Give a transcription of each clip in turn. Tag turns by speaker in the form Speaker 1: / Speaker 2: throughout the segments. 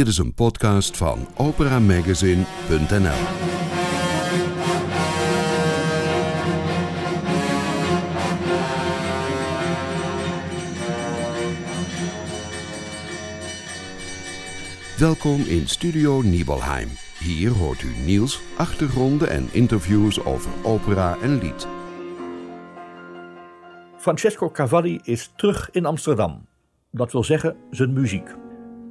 Speaker 1: Dit is een podcast van operamagazine.nl. Welkom in Studio Nibelheim. Hier hoort u nieuws, achtergronden en interviews over opera en lied.
Speaker 2: Francesco Cavalli is terug in Amsterdam. Dat wil zeggen zijn muziek.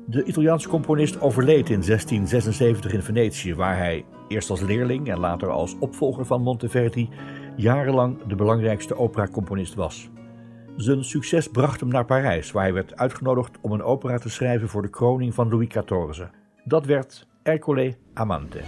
Speaker 2: De Italiaanse componist overleed in 1676 in Venetië, waar hij eerst als leerling en later als opvolger van Monteverdi jarenlang de belangrijkste operacomponist was. Zijn succes bracht hem naar Parijs, waar hij werd uitgenodigd om een opera te schrijven voor de kroning van Louis XIV. Dat werd Ercole Amante.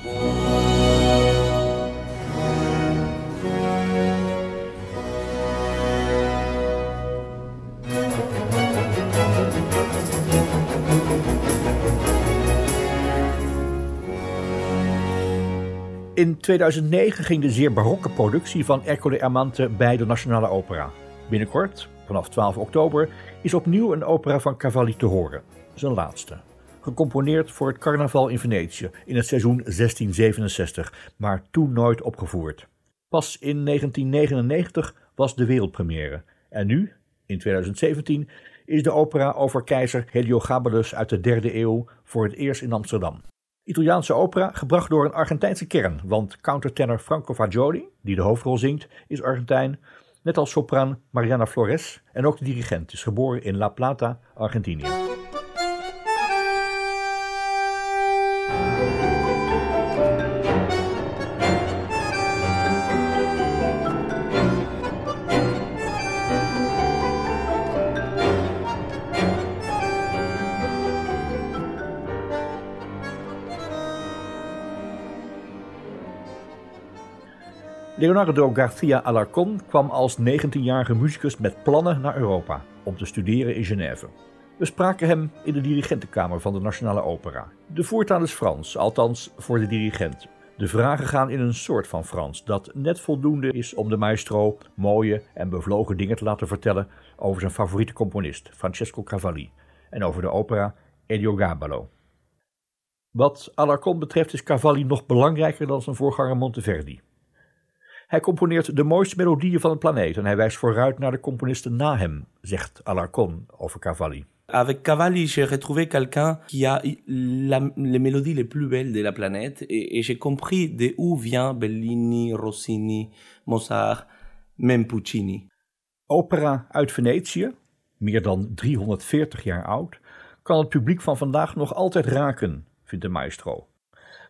Speaker 2: In 2009 ging de zeer barokke productie van Ercole Amante bij de Nationale Opera. Binnenkort, vanaf 12 oktober, is opnieuw een opera van Cavalli te horen. Zijn laatste. Gecomponeerd voor het carnaval in Venetië in het seizoen 1667, maar toen nooit opgevoerd. Pas in 1999 was de wereldpremière. En nu, in 2017, is de opera over keizer Heliogabalus uit de derde eeuw voor het eerst in Amsterdam. Italiaanse opera gebracht door een Argentijnse kern, want countertenor Franco Fagioli, die de hoofdrol zingt, is Argentijn, net als sopraan Mariana Flores en ook de dirigent is geboren in La Plata, Argentinië. Leonardo Garcia Alarcón kwam als 19-jarige muzikus met plannen naar Europa om te studeren in Genève. We spraken hem in de dirigentenkamer van de Nationale Opera. De voertaal is Frans, althans voor de dirigent. De vragen gaan in een soort van Frans dat net voldoende is om de maestro mooie en bevlogen dingen te laten vertellen over zijn favoriete componist, Francesco Cavalli, en over de opera Elio Gabalo. Wat Alarcón betreft is Cavalli nog belangrijker dan zijn voorganger Monteverdi. Hij componeert de mooiste melodieën van het planeet en hij wijst vooruit naar de componisten na hem, zegt Alarcon over Cavalli.
Speaker 3: Avec Cavalli, j'ai retrouvé quelqu'un qui a la, les mélodies les plus belles de la planète et, et j'ai compris de où vient Bellini, Rossini, Mozart, même Puccini.
Speaker 2: Opera uit Venetië, meer dan 340 jaar oud, kan het publiek van vandaag nog altijd raken, vindt de maestro.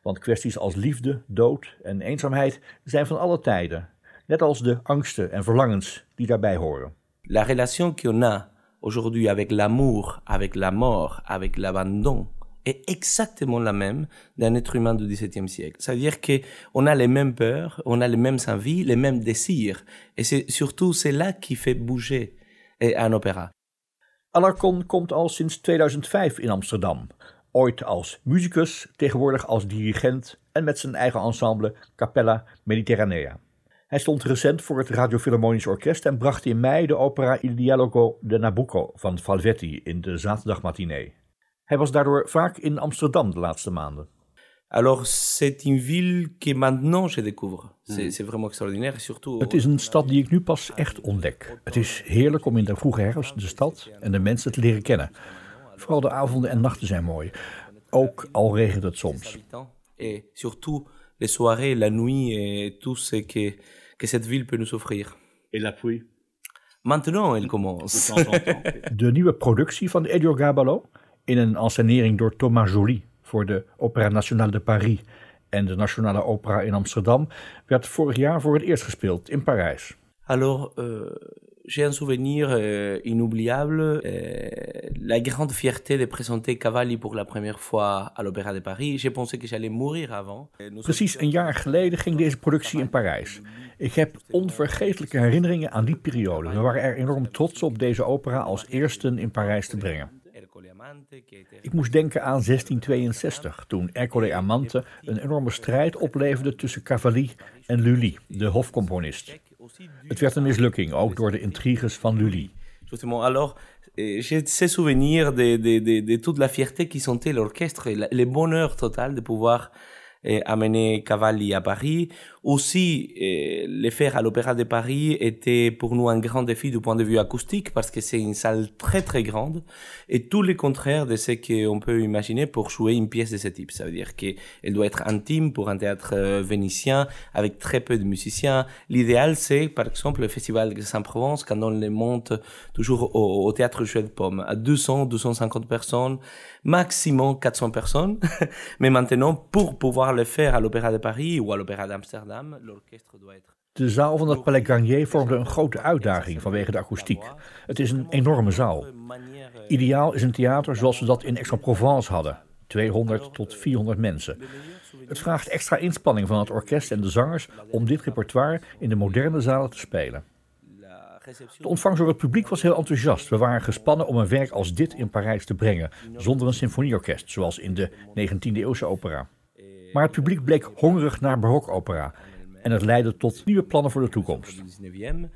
Speaker 2: Want kwesties als liefde, dood en eenzaamheid zijn van alle tijden, net als de angsten en verlangens die daarbij horen.
Speaker 3: La relation qu'on a aujourd'hui avec l'amour, avec la mort, avec l'abandon est exactement la même d'un être humain du XVIIe siècle. C'est-à-dire que on a les mêmes peurs, on a les mêmes envies, les mêmes désirs, et c'est surtout c'est là qui fait bouger un opéra.
Speaker 2: Alarcon komt al sinds 2005 in Amsterdam, Ooit als muzikus, tegenwoordig als dirigent en met zijn eigen ensemble Capella Mediterranea. Hij stond recent voor het Radiofilharmonisch Orkest en bracht in mei de opera Il Dialogo de Nabucco van Falvetti in de zaterdagmatinee. Hij was daardoor vaak in Amsterdam de laatste maanden.
Speaker 3: Alors, c'est une ville que maintenant je découvre. C'est hmm. vraiment extraordinaire. Surtout...
Speaker 2: Het is een stad die ik nu pas echt ontdek. Het is heerlijk om in de vroege herfst de stad en de mensen te leren kennen. Vooral de avonden en nachten zijn mooi. Ook al regent het soms.
Speaker 3: Et surtout les soirées, la nuit et tout ce que, que cette ville peut nous offrir.
Speaker 2: Et la pluie?
Speaker 3: Maintenant, elle commence.
Speaker 2: De nieuwe productie van Elio Gabalo, in een encenering door Thomas Joly voor de Opéra Nationale de Paris en de Nationale Opera in Amsterdam, werd vorig jaar voor het eerst gespeeld in Parijs.
Speaker 3: Alors, euh, j'ai un souvenir euh, inoubliable. Euh, la grande fierté de présenter Cavalli pour la première fois à l'Opéra de Paris. J'ai pensé que j'allais mourir avant.
Speaker 2: Precies een jaar geleden ging deze productie in Parijs. Ik heb onvergetelijke herinneringen aan die periode. We waren er enorm trots op deze opera als eerste in Parijs te brengen. Ik moest denken aan 1662, toen Ercole Amante een enorme strijd opleverde tussen Cavalli en Lully, de hofcomponist. Het werd een mislukking, ook door de intriges van Lully.
Speaker 3: Justement, alors, Et j'ai ces souvenirs de, de, de, de la fierté qui sentait l'orchestre, le bonheur total de pouvoir euh, amener Cavalli à Paris. Aussi, euh, le faire à l'Opéra de Paris était pour nous un grand défi du point de vue acoustique parce que c'est une salle très très grande et tout le contraire de ce qu'on peut imaginer pour jouer une pièce de ce type. Ça veut dire qu'elle doit être intime pour un théâtre euh, vénitien avec très peu de musiciens. L'idéal, c'est par exemple le Festival de Saint-Provence quand on les monte toujours au, théâtre Jouet de Pomme à 200, 250 personnes, maximum 400 personnes. Mais maintenant, pour pouvoir le faire à l'Opéra de Paris ou à l'Opéra d'Amsterdam, l'orchestre doit être
Speaker 2: De zaal van het Palais Garnier vormde een grote uitdaging vanwege de akoestiek. Het is een enorme zaal. Ideaal is een theater zoals we dat in Aix-en-Provence hadden. 200 tot 400 mensen. Het vraagt extra inspanning van het orkest en de zangers om dit repertoire in de moderne zalen te spelen. De ontvangst door het publiek was heel enthousiast. We waren gespannen om een werk als dit in Parijs te brengen, zonder een symfonieorkest, zoals in de 19e-eeuwse opera. Maar het publiek bleek hongerig naar barokopera en het leidde tot nieuwe plannen voor de toekomst.
Speaker 3: du 19e,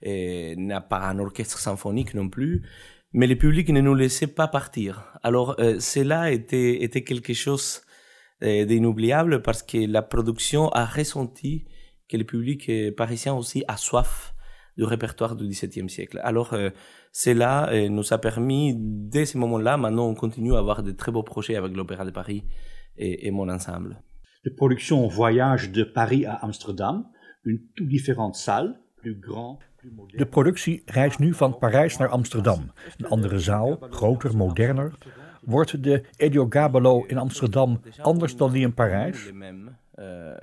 Speaker 3: et n'a pas un orchestre symphonique non plus. Mais le public ne nous laissait pas partir. Alors, euh, cela était, était quelque chose euh, d'inoubliable parce que la production a ressenti que le public euh, parisien aussi a soif du répertoire du XVIIe siècle. Alors, euh, cela euh, nous a permis, dès ce moment-là, maintenant on continue à avoir de très beaux projets avec l'Opéra de Paris et, et mon ensemble.
Speaker 4: De production voyage de Paris à Amsterdam, une tout différente salle, plus grand, plus moderne.
Speaker 2: De productie reist nu van Parijs naar Amsterdam. Een andere zaal, groter, moderner. Wordt de Ediogabalo in Amsterdam anders dan die in Parijs?
Speaker 3: Euh.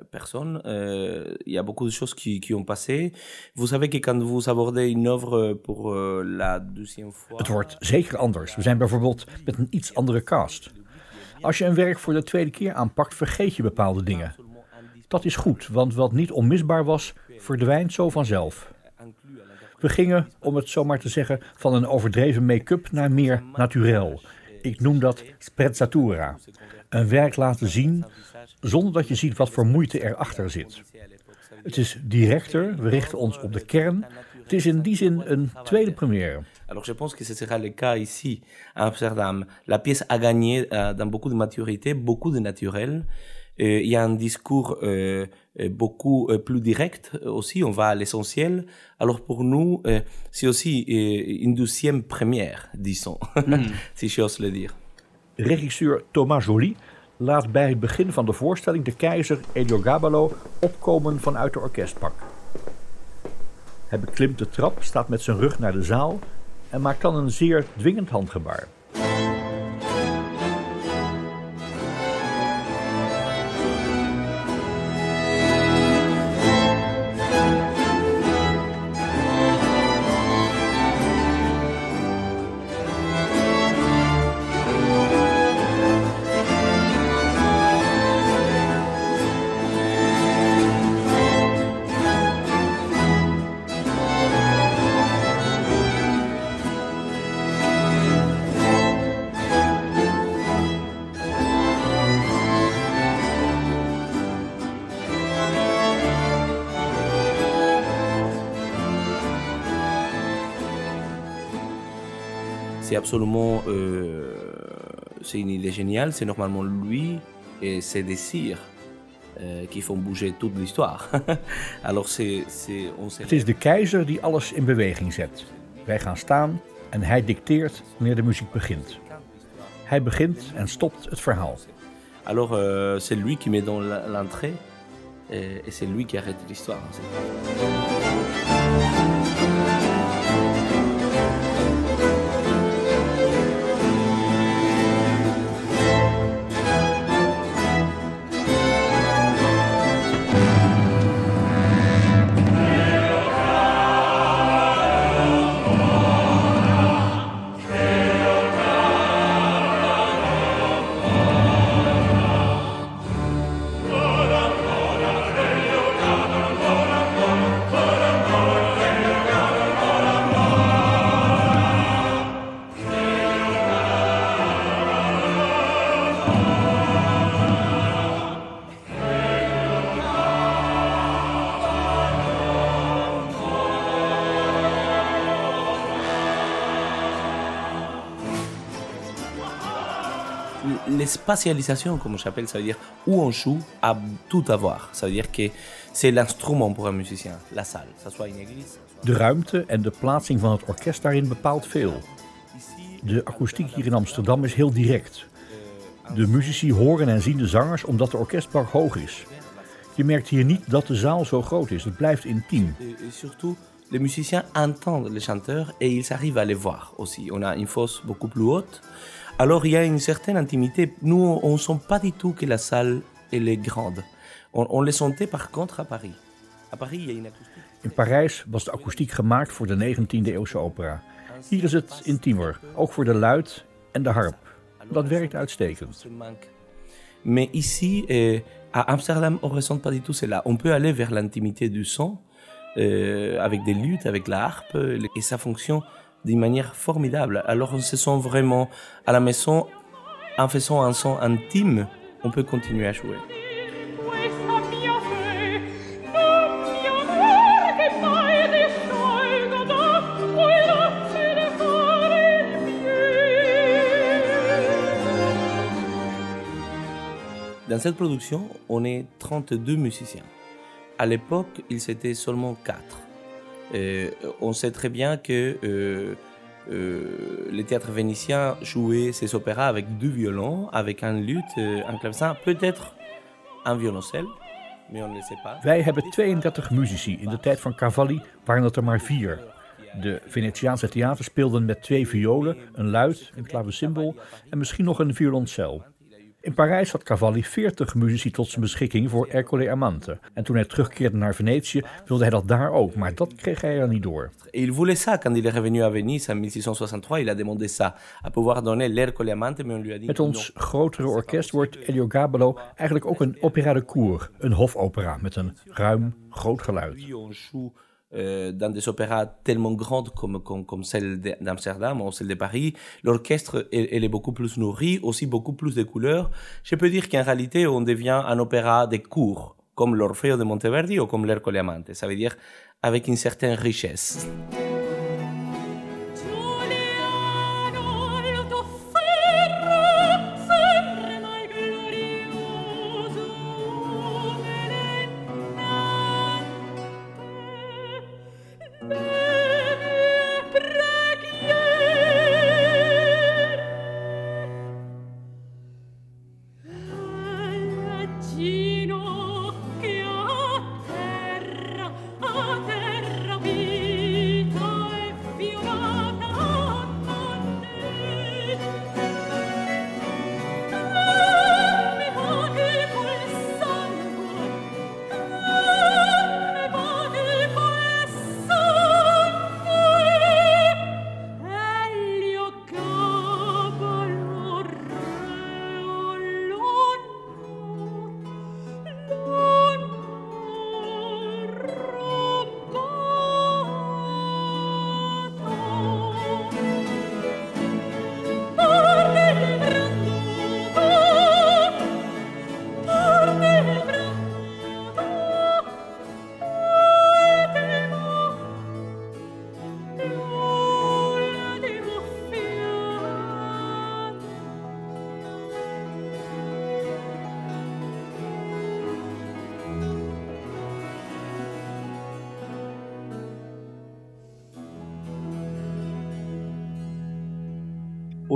Speaker 3: Euh, Il y a beaucoup de choses qui, qui ont passé. Vous savez que quand vous abordez une œuvre pour euh, la deuxième fois...
Speaker 2: Het wordt zeker anders. We zijn bijvoorbeeld met een iets andere cast. Als je een werk voor de tweede keer aanpakt, vergeet je bepaalde dingen. Dat is goed, want wat niet onmisbaar was, verdwijnt zo vanzelf. We gingen, om het zo maar te zeggen, van een overdreven make-up naar meer naturel. Ik noem dat sprezzatura. Een werk laten zien zonder dat je ziet wat voor moeite erachter zit. Het is directer, we richten ons op de kern. Het is in die zin een tweede première.
Speaker 3: Alors je pense que ce sera le cas ici, à Amsterdam. La pièce a gagné euh, dans beaucoup de maturité, beaucoup de naturel. Euh, il y a un discours euh, euh, beaucoup euh, plus direct aussi, on va à l'essentiel. Alors pour nous, c'est aussi une deuxième première, disons, si j'ose le dire.
Speaker 2: Regisseur Thomas Joly laat bij het begin van de voorstelling de keizer Eliogabalo opkomen vanuit de orkestpak. Hij beklimt de trap, staat met zijn rug naar de zaal en maakt dan een zeer dwingend handgebaar.
Speaker 3: C'est absolument, euh, c'est une idée géniale. C'est normalement lui et ses désirs euh, qui font bouger toute l'histoire. Alors c'est, c'est, on s'est
Speaker 2: Het is de keizer die alles in beweging zet. Wij gaan staan en hij dicteert wanneer de muziek begint. Hij begint en stopt het verhaal.
Speaker 3: Alors euh, c'est lui qui met dans l'entrée et, et c'est lui qui arrête l'histoire. En fait. L'espatialisation, comme j'appelle, ça veut dire où on joue a tout à voir. Ça veut dire que c'est l'instrument pour un musicien, la salle, ça soit une église.
Speaker 2: De ruimte en de plaatsing van het orkest daarin bepaalt veel. De akoestiek hier in Amsterdam is heel direct. De muzici horen en zien de zangers omdat de orkestbak hoog is. Je merkt hier niet dat de zaal zo groot is. Het blijft intiem.
Speaker 3: Surtout, les musiciens entendent les chanteurs et ils arrivent à les voir aussi. On a une fosse beaucoup plus haute. Alors il y a une certaine intimité. Nous, on ne sent pas du tout que la salle elle est grande. On, on le sentait par contre à Paris. À Paris, il y a une acoustique.
Speaker 2: In Parijs was de akoestiek gemaakt voor de 19e eeuwse opera. Hier is het intiemer, ook voor de luid en de harp. Dat werkt uitstekend.
Speaker 3: Mais ici, euh, à Amsterdam, on ressent pas du tout cela. On peut aller vers l'intimité du son, euh, avec des luttes, avec la harpe, et ça fonctionne d'une manière formidable. Alors on se sent vraiment à la maison, en faisant un son intime, on peut continuer à jouer. Dans cette production, on est 32 musiciens. À l'époque, ils étaient seulement 4. Euh, on sait très bien que euh, euh, les théâtres vénitiens jouaient ces opéras avec deux violons, avec un luth, euh, un clavecin, peut-être le sait pas.
Speaker 2: Wij hebben 32 muzici. In de tijd van Cavalli waren het er maar vier. De Venetiaanse theaters speelden met twee violen, een luid, een klavecimbal en misschien nog een violoncel. In Parijs had Cavalli 40 muzici tot zijn beschikking voor Ercole Amante. En toen hij terugkeerde naar Venetië wilde hij dat daar ook, maar dat kreeg hij er niet door.
Speaker 3: Il voulait ça quand il est revenu à Venise en 1663, il a demandé ça, à pouvoir donner l'air Amante, mais on lui a dit
Speaker 2: Met ons grotere orkest wordt Eliogabalo eigenlijk ook een opera de cour, een hofopera met een ruim, groot geluid.
Speaker 3: Euh, dans des opéras tellement grandes comme, comme, celle d'Amsterdam ou celle de Paris. L'orchestre, elle, elle est beaucoup plus nourrie, aussi beaucoup plus de couleurs. Je peux dire qu'en réalité, on devient un opéra de cours, comme l'Orfeo de Monteverdi ou comme l'Ercole Amante. Ça veut dire avec une certaine richesse.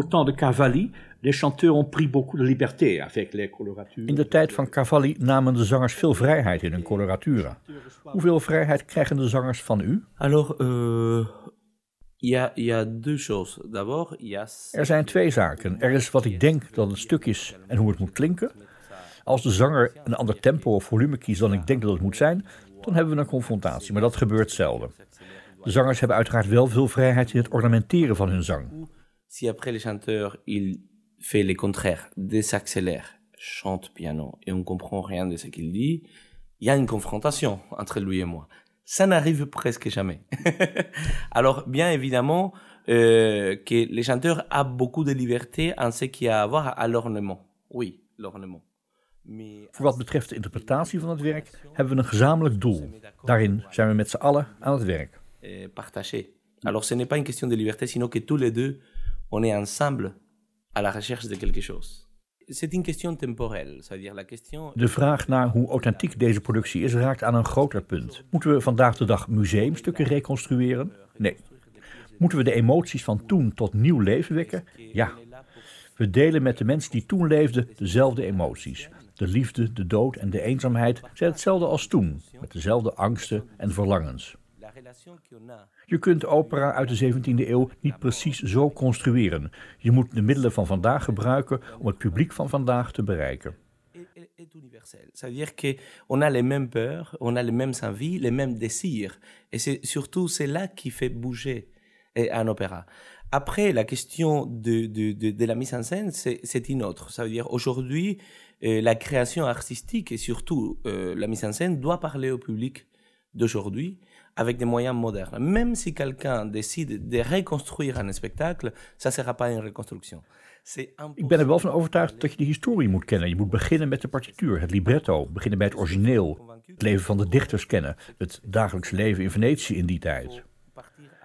Speaker 4: Temps de Cavalli, les chanteurs ont pris beaucoup de liberté avec les coloratures.
Speaker 2: In de tijd van Cavalli namen de zangers veel vrijheid in hun coloratura. Hoeveel vrijheid krijgen de zangers van u?
Speaker 3: Alors, euh, il y, a, il y a deux choses. D'abord, il y a...
Speaker 2: Er zijn twee zaken. Er is wat ik denk dat het stuk is en hoe het moet klinken. Als de zanger een ander tempo of volume kiest dan ik denk dat het moet zijn, dan hebben we een confrontatie, maar dat gebeurt zelden. De zangers hebben uiteraard wel veel vrijheid in het ornamenteren van hun zang.
Speaker 3: Si après le chanteur, il fait le contraire, désaccélère, chante piano, et on comprend rien de ce qu'il dit, il y a une confrontation entre lui et moi. Ça n'arrive presque jamais. Alors, bien évidemment, euh, que le chanteur a beaucoup de liberté en ce qui a à voir à l'ornement. Oui, l'ornement.
Speaker 2: Voor wat betreft de interpretatie van het werk hebben we een gezamenlijk doel. Daarin zijn we met z'n allen aan het werk.
Speaker 3: euh, partagé. Alors, ce n'est pas une question de liberté, sinon que tous les deux, on ensemble à la recherche de quelque chose. c'est une question temporelle. C'est-à-dire la question.
Speaker 2: De vraag naar hoe authentiek deze productie is raakt aan een groter punt. Moeten we vandaag de dag museumstukken reconstrueren? Nee. Moeten we de emoties van toen tot nieuw leven wekken? Ja. We delen met de mensen die toen leefden dezelfde emoties. De liefde, de dood en de eenzaamheid zijn hetzelfde als toen, met dezelfde angsten en verlangens. Je kunt opera uit de 17e eeuw niet precies zo construeren. Je moet de middelen van vandaag gebruiken om het publiek van vandaag te bereiken.
Speaker 3: est, est- est universel. C'est-à-dire qu'on a les mêmes peurs, on a les mêmes envies, les mêmes désirs. Et c'est surtout c'est là qui fait bouger eh, un opéra. Après, la question de, de, de, de la mise en scène, c'est c'est une autre. Ça veut dire aujourd'hui, euh, la création artistique et surtout euh, la mise en scène doit parler au public d'aujourd'hui avec des moyens modernes. Même si quelqu'un décide de reconstruire un spectacle, ça ne sera pas une reconstruction.
Speaker 2: Ik ben er wel van overtuigd dat je de historie moet kennen. Je moet beginnen met de partituur, het libretto, beginnen bij het origineel, het leven van de dichters kennen, het dagelijks leven in Venetië in die tijd.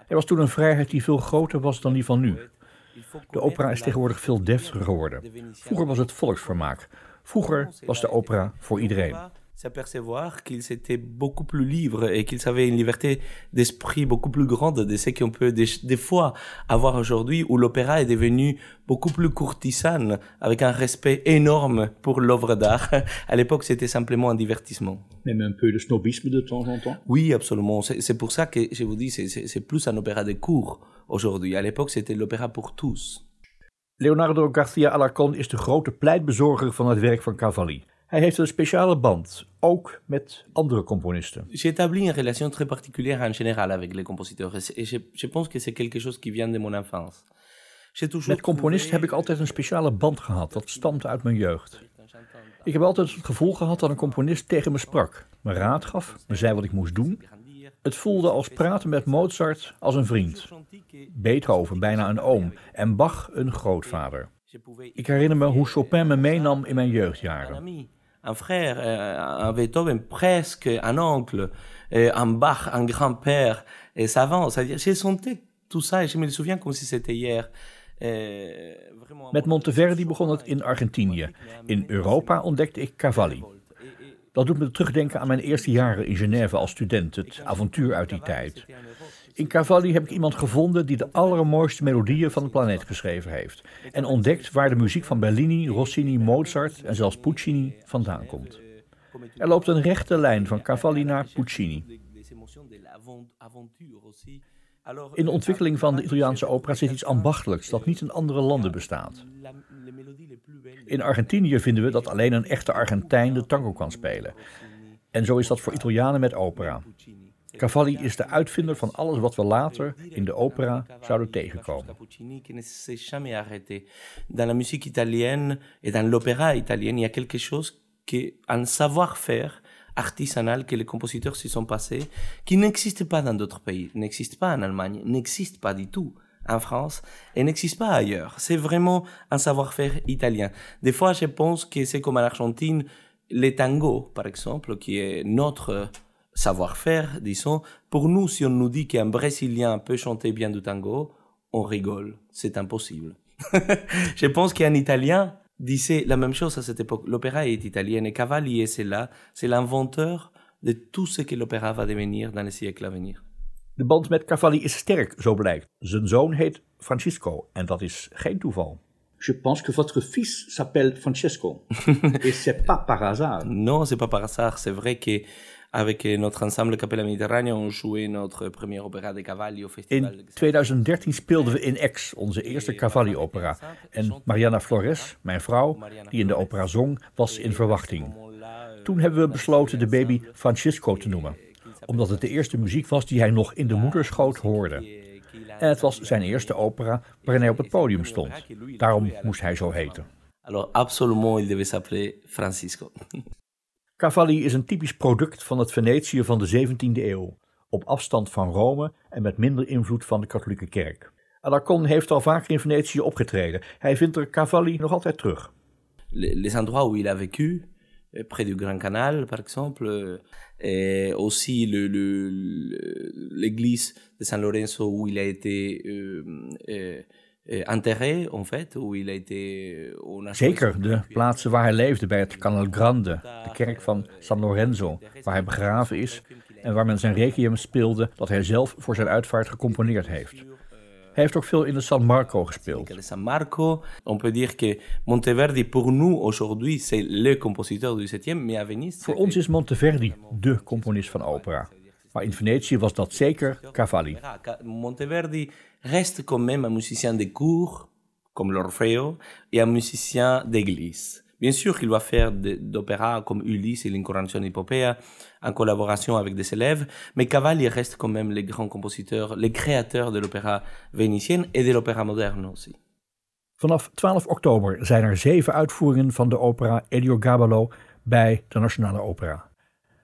Speaker 2: Er was toen een vrijheid die veel groter was dan die van nu. De opera is tegenwoordig veel deftiger geworden. Vroeger was het volksvermaak. Vroeger was de opera voor iedereen.
Speaker 3: S'apercevoir qu'ils étaient beaucoup plus libres et qu'ils avaient une liberté d'esprit beaucoup plus grande de ce qu'on peut des, des fois avoir aujourd'hui où l'opéra est devenu beaucoup plus courtisane avec un respect énorme pour l'œuvre d'art. À l'époque, c'était simplement un divertissement.
Speaker 4: Même un peu de snobisme de temps en temps.
Speaker 3: Oui, absolument. C'est pour ça que je vous dis, c'est- plus un opéra de cours aujourd'hui. À l'époque, c'était l'opéra pour tous.
Speaker 2: Leonardo Garcia Alarcón is de grote pleitbezorger van het werk van Cavalli. Hij heeft een speciale band, ook met andere componisten.
Speaker 3: J'ai établi une relation très particulière en général avec les compositeurs. Et je, je pense que c'est quelque chose qui vient de mon enfance.
Speaker 2: Met componisten heb ik altijd een speciale band gehad, dat stamt uit mijn jeugd. Ik heb altijd het gevoel gehad dat een componist tegen me sprak, me raad gaf, me zei wat ik moest doen. Het voelde als praten met Mozart als een vriend. Beethoven bijna een oom en Bach een grootvader. Ik herinner me hoe Chopin me meenam in mijn
Speaker 3: un
Speaker 2: jeugdjaren.
Speaker 3: un frère, euh, un Beethoven presque, un oncle, euh, un Bach, un grand-père, et savant. J'ai senti tout ça et je me souviens comme si c'était hier. Euh,
Speaker 2: Met Monteverdi begon het in Argentinië. In Europa ontdekte ik Cavalli. Dat doet me terugdenken aan mijn eerste jaren in Genève als student, het avontuur uit die tijd. In Cavalli heb ik iemand gevonden die de allermooiste melodieën van de planeet geschreven heeft. En ontdekt waar de muziek van Bellini, Rossini, Mozart en zelfs Puccini vandaan komt. Er loopt een rechte lijn van Cavalli naar Puccini. In de ontwikkeling van de Italiaanse opera zit iets ambachtelijks dat niet in andere landen bestaat. In Argentinië vinden we dat alleen een echte Argentijn de tango kan spelen. En zo is dat voor Italianen met opera. Cavalli is de uitvinder van alles wat we later in de opera zouden tegenkomen.
Speaker 3: Dans la musique italienne et dans l'opéra italien, il y a quelque chose qui un savoir-faire artisanal que les compositeurs s'y sont passés, qui n'existe pas dans d'autres pays, n'existe pas en Allemagne, n'existe pas du tout en France et n'existe pas ailleurs. C'est vraiment un savoir-faire italien. Des fois, je pense que c'est comme en Argentine, les tangos, par exemple, qui est notre savoir-faire, disons. Pour nous, si on nous dit qu'un Brésilien peut chanter bien du tango, on rigole. C'est impossible. Je pense qu'un Italien disait la même chose à cette époque. L'opéra est italien et Cavalli, c'est là, c'est l'inventeur de tout ce que l'opéra va devenir dans les siècles à venir.
Speaker 2: De band met Cavalli is sterk, zo blijkt. Zijn zoon heet Francisco en dat is geen toeval.
Speaker 4: Je pense que votre fils s'appelle Francesco. Et c'est pas par hasard.
Speaker 3: Non, c'est pas par hasard. C'est vrai que avec euh, notre ensemble Capella Méditerranée, on jouait notre premier opéra de Cavalli au festival.
Speaker 2: In 2013 speelden we in Aix onze eerste Cavalli-opera. En Mariana Flores, mijn vrouw, die in de opera zong, was in verwachting. Toen hebben we besloten de baby Francisco te noemen. Omdat het de eerste muziek was die hij nog in de moederschoot hoorde. En het was zijn eerste opera waarin hij op het podium stond. Daarom moest hij zo heten.
Speaker 3: Alors, absolument, il devait s'appeler Francisco.
Speaker 2: Cavalli is een typisch product van het Venetië van de 17e eeuw. Op afstand van Rome en met minder invloed van de katholieke kerk. Alarcon heeft al vaker in Venetië opgetreden. Hij vindt er Cavalli nog altijd terug.
Speaker 3: les, endroits où il a vécu, euh, près du Grand Canal, par exemple, euh, et aussi l'église de San Lorenzo où il a été euh, euh,
Speaker 5: enterré, en fait, où il a été... a
Speaker 2: Zeker, de plaatsen waar hij leefde bij het Canal Grande, de kerk van San Lorenzo, waar hij begraven is en waar men zijn requiem speelde dat hij zelf voor zijn uitvaart gecomponeerd heeft. Hij heeft ook veel in de San Marco gespeeld.
Speaker 5: San Marco. On peut dire que Monteverdi, pour nous, aujourd'hui, c'est le compositeur du 7e, mais à Venise...
Speaker 2: Voor ons is Monteverdi de componist van opera. Maar in Venetië was dat zeker Cavalli.
Speaker 5: Ca- Monteverdi reste quand même un musicien de cour, comme l'Orfeo, et un musicien d'église. Bien sûr qu'il va faire d'opéra comme Ulysse et l'Incoronation Epopea en collaboration avec des élèves, mais Cavalli reste quand même le grand compositeur, le créateur de l'opéra vénitienne et de l'opéra moderne aussi.
Speaker 2: Vanaf 12 oktober zijn er zeven uitvoeringen van de opera Elio Gabalo bij de Nationale Opera.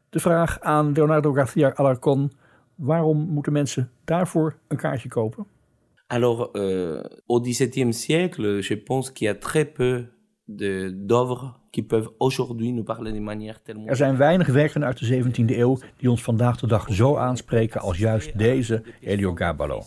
Speaker 2: De vraag aan Leonardo Garcia Alarcon: waarom moeten mensen daarvoor een kaartje kopen?
Speaker 5: Alors, euh, au XVIIe siècle, je pense qu'il y a très peu de- d'œuvres qui peuvent aujourd'hui nous parler de manière tellement...
Speaker 2: Er zijn weinig werken uit de 17e eeuw die ons vandaag de dag zo aanspreken als juist deze Elio Gabalo.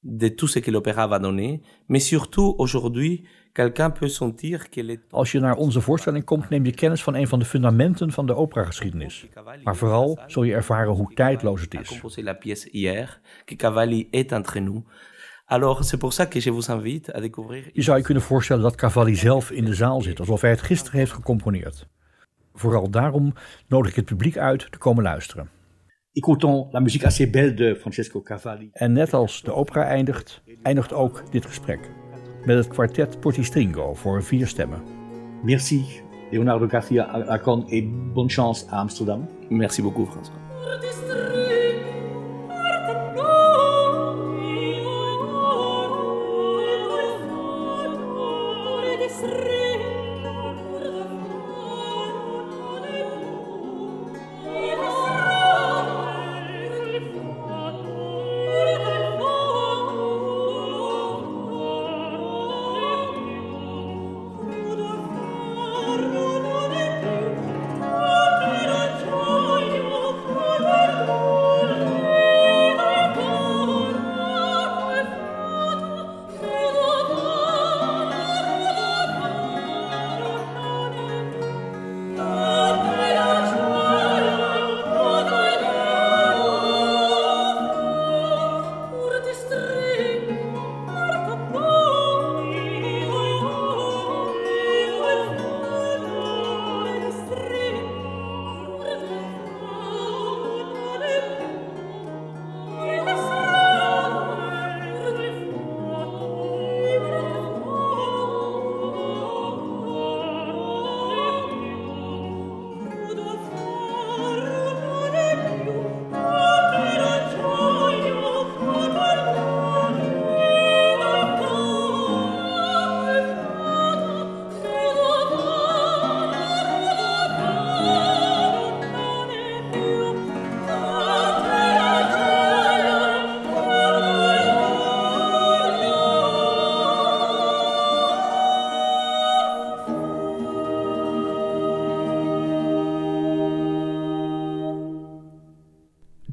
Speaker 5: de tout ce que l'opéra va donner, mais surtout aujourd'hui, quelqu'un peut sentir qu'elle est
Speaker 2: Als je naar onze voorstelling komt, neem je kennis van een van de fundamenten van de operageschiedenis. Maar vooral zul je ervaren hoe tijdloos het is.
Speaker 5: que Cavalli est entre nous. Alors, c'est pour ça que je vous invite à découvrir
Speaker 2: Je zou je kunnen voorstellen dat Cavalli zelf in de zaal zit, alsof hij het gisteren heeft gecomponeerd. Vooral daarom nodig ik het publiek uit te komen luisteren.
Speaker 4: Écoutons la musique assez belle de Francesco Cavalli.
Speaker 2: En net als de opera eindigt, eindigt ook dit gesprek. Met het kwartet Portistringo voor vier stemmen.
Speaker 4: Merci Leonardo Garcia Alarcon et bonne chance à Amsterdam.
Speaker 5: Merci beaucoup, François.